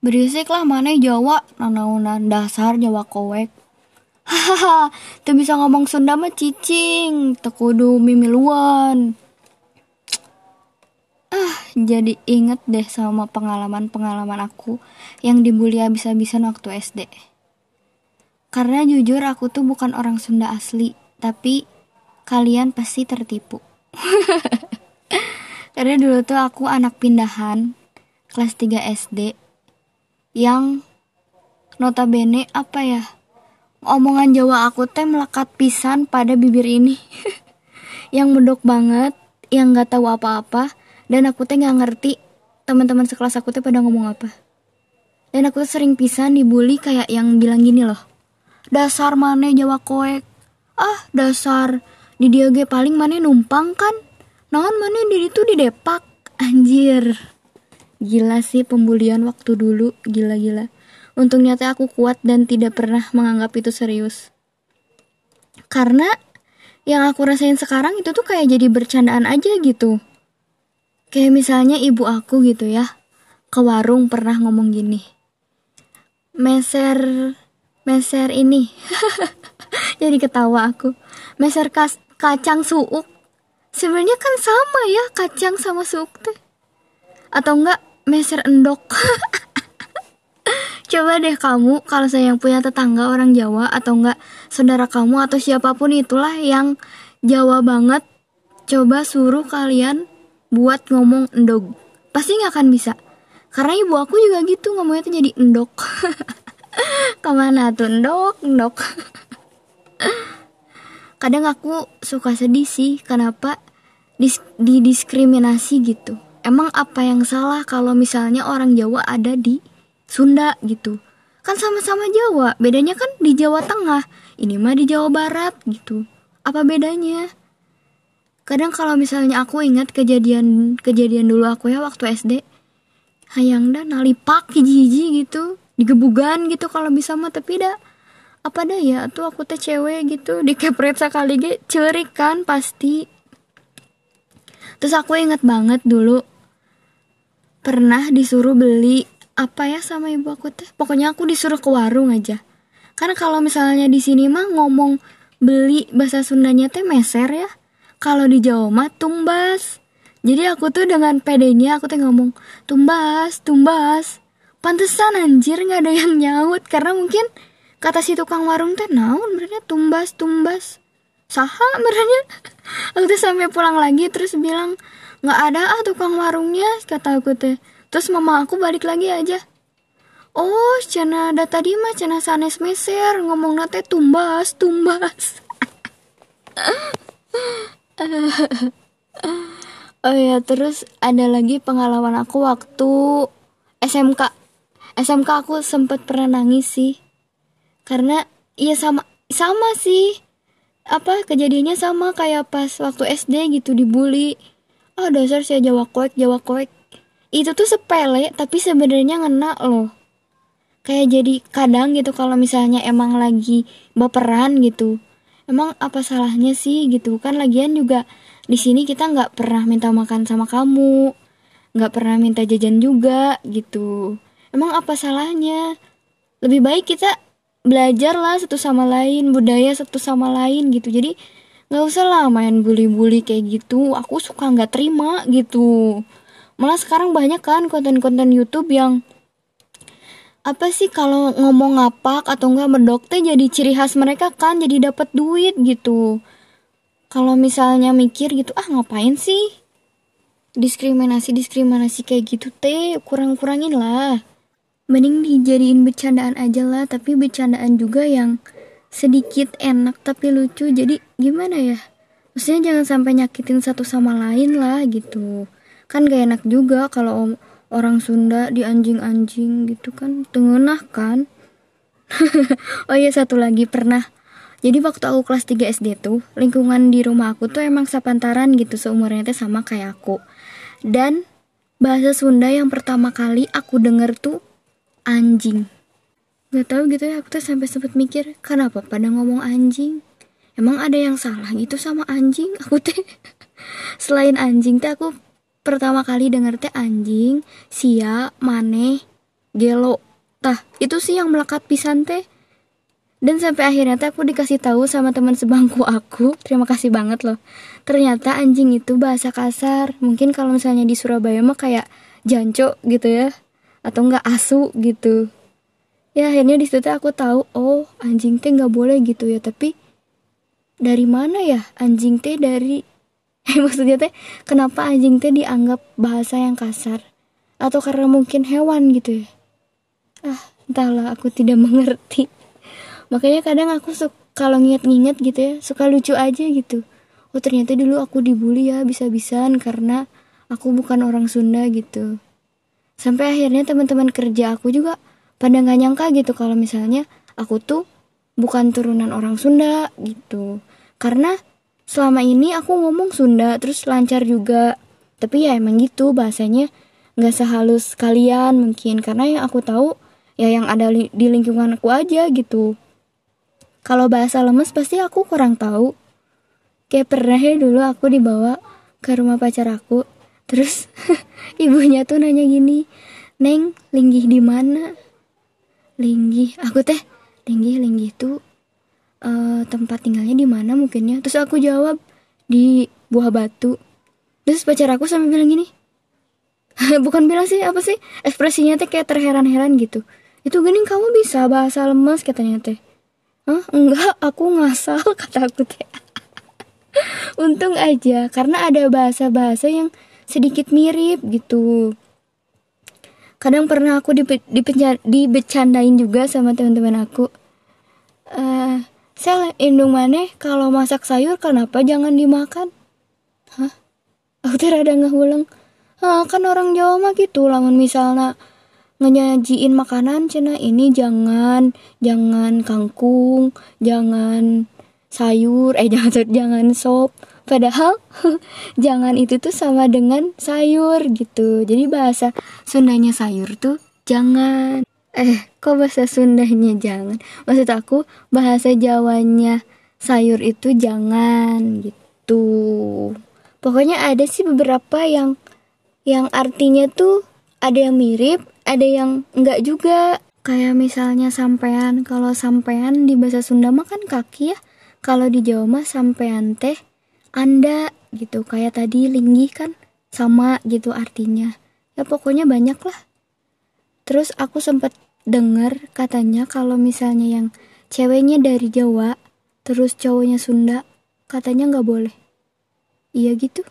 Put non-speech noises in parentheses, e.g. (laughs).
Berisik lah mana Jawa, nanaunan dasar Jawa koek. Hahaha, tuh bisa ngomong Sunda mah cicing, tekudu mimiluan. Ah, jadi inget deh sama pengalaman-pengalaman aku yang dibully habis-habisan waktu SD. Karena jujur aku tuh bukan orang Sunda asli, tapi kalian pasti tertipu. (laughs) Karena dulu tuh aku anak pindahan kelas 3 SD yang notabene apa ya omongan Jawa aku teh melekat pisan pada bibir ini. (laughs) Yang medok banget yang nggak tahu apa-apa dan aku teh nggak ngerti teman-teman sekelas aku teh pada ngomong apa. Dan aku tuh sering pisan dibully kayak yang bilang gini loh dasar mana Jawa koek? Ah dasar di dia paling mana numpang kan? Naon mana di itu di depak? Anjir gila sih pembulian waktu dulu gila-gila Untungnya teh aku kuat dan tidak pernah menganggap itu serius. Karena yang aku rasain sekarang itu tuh kayak jadi bercandaan aja gitu. Kayak misalnya ibu aku gitu ya, ke warung pernah ngomong gini. Meser meser ini. (laughs) jadi ketawa aku. Meser kas, kacang suuk. Sebenarnya kan sama ya kacang sama suuk teh. Atau enggak meser endok. Coba deh kamu kalau saya yang punya tetangga orang Jawa atau enggak saudara kamu atau siapa pun itulah yang Jawa banget, coba suruh kalian buat ngomong endog. Pasti nggak akan bisa. Karena ibu aku juga gitu ngomongnya tuh jadi endok. (laughs) Ke mana tuh endok, endok. Kadang aku suka sedih sih, kenapa dis didiskriminasi gitu. Emang apa yang salah kalau misalnya orang Jawa ada di Sunda gitu? Kan sama-sama Jawa bedanya kan di Jawa Tengah. Ini mah di Jawa Barat gitu. Apa bedanya? Kadang kalau misalnya aku ingat kejadian kejadian dulu aku ya waktu SD hayang dah nalipak hiji-hiji gitu digebugan gitu kalau bisa mah tapi dah apa dah ya? Tuh aku teh cewek gitu dikepret sekali ge cerik kan pasti terus aku ingat banget dulu pernah disuruh beli apa ya sama ibu aku teh pokoknya aku disuruh ke warung aja. Karena kalau misalnya di sini mah ngomong beli bahasa Sundanya teh meser ya. Kalau di Jawa mah tumbas. Jadi aku tuh dengan pedenya aku tuh ngomong tumbas tumbas. Pantesan anjir nggak ada yang nyaut. Karena mungkin kata si tukang warung teh naon berarti tumbas tumbas saha berarti aku tuh sampai pulang lagi terus bilang nggak ada ah tukang warungnya kata aku teh Terus mama aku balik lagi aja. Oh, cina ada tadi mah cina sanes meser ngomong nate tumbas, tumbas. (laughs) oh ya, terus ada lagi pengalaman aku waktu SMK. SMK aku sempet pernah nangis sih. Karena iya sama sama sih. Apa kejadiannya sama kayak pas waktu SD gitu dibully. Oh dasar sih Jawa koek, Jawa koek itu tuh sepele tapi sebenarnya ngena loh. Kayak jadi kadang gitu kalau misalnya emang lagi baperan gitu. Emang apa salahnya sih gitu? Kan lagian juga di sini kita nggak pernah minta makan sama kamu. Nggak pernah minta jajan juga gitu. Emang apa salahnya? Lebih baik kita belajar lah satu sama lain budaya satu sama lain gitu. Jadi nggak usah lah main bully-bully kayak gitu. Aku suka nggak terima gitu. Malah sekarang banyak kan konten-konten YouTube yang apa sih kalau ngomong ngapak atau enggak medok teh jadi ciri khas mereka kan jadi dapat duit gitu. Kalau misalnya mikir gitu ah ngapain sih? Diskriminasi diskriminasi kayak gitu teh kurang kurangin lah mending dijadiin bercandaan aja lah tapi bercandaan juga yang sedikit enak tapi lucu. Jadi gimana ya? Maksudnya jangan sampai nyakitin satu sama lain lah gitu. Kan gak enak juga kalau orang Sunda di anjing-anjing gitu kan. Tengenah kan? (laughs) Oh iya satu lagi pernah. Jadi waktu aku kelas 3 SD tuh lingkungan di rumah aku tuh emang sepantaran gitu seumurnya tuh sama kayak aku. Dan bahasa Sunda yang pertama kali aku denger tuh anjing. Gak tahu gitu ya aku tuh sampai sempet mikir kenapa pada ngomong anjing? Emang ada yang salah gitu sama anjing? Aku teh (laughs) selain anjing teh aku pertama kali denger teh anjing sia maneh gelo. Tah itu sih yang melekat pisan teh. Dan sampai akhirnya teh aku dikasih tahu sama teman sebangku aku. Terima kasih banget loh. Ternyata anjing itu bahasa kasar. Mungkin kalau misalnya di Surabaya mah kayak janco gitu ya atau enggak asu gitu. Ya akhirnya di situ aku tahu oh anjing teh nggak boleh gitu ya. Tapi dari mana ya anjing teh dari (laughs) maksudnya teh kenapa anjing teh dianggap bahasa yang kasar? Atau karena mungkin hewan gitu ya? Ah entahlah aku tidak (laughs) mengerti. Makanya kadang aku suka kalau nginget-nginget gitu ya suka lucu aja gitu. Oh ternyata dulu aku dibully ya bisa-bisaan karena aku bukan orang Sunda gitu sampai akhirnya teman-teman kerja aku juga pada nggak nyangka gitu kalau misalnya aku tuh bukan turunan orang Sunda gitu karena selama ini aku ngomong Sunda terus lancar juga tapi ya emang gitu bahasanya nggak sehalus kalian mungkin karena yang aku tahu ya yang ada li di lingkungan aku aja gitu kalau bahasa lemes pasti aku kurang tahu. Kayak pernah ya dulu aku dibawa ke rumah pacar aku. Terus (laughs) ibunya tuh nanya gini, Neng, linggih di mana? Linggih, aku teh, linggih, linggih tuh uh, tempat tinggalnya di mana mungkinnya. Terus aku jawab di buah batu. Terus pacar aku sampai bilang gini, (laughs) bukan bilang sih apa sih ekspresinya teh kayak terheran-heran gitu. Itu gini kamu bisa bahasa lemes katanya teh. Hah? Enggak, aku ngasal (laughs) kata aku teh. Untung aja karena ada bahasa-bahasa yang sedikit mirip gitu. Kadang pernah aku di dibecandain juga sama teman-teman aku. Uh, saya indung maneh kalau masak sayur kenapa jangan dimakan? Hah? Aku teh rada ngulang. Ah, kan orang Jawa mah gitu, lamun misalnya ngenyajiin makanan cina ini jangan jangan kangkung jangan sayur eh (laughs) jangan jangan sop padahal (laughs) jangan itu tuh sama dengan sayur gitu. Jadi bahasa Sundanya sayur tuh jangan. Eh kok bahasa Sundanya jangan? Maksud aku bahasa Jawanya sayur itu jangan gitu. Pokoknya ada sih beberapa yang yang artinya tuh ada yang mirip ada yang enggak juga. Kayak misalnya sampean kalau sampean di bahasa Sunda mah kan kaki ya. Kalau di Jawa mah sampean teh anda gitu. Kayak tadi linggi kan sama gitu artinya. Ya pokoknya banyak lah terus aku sempat dengar katanya kalau misalnya yang ceweknya dari Jawa terus cowoknya Sunda katanya nggak boleh. Iya gitu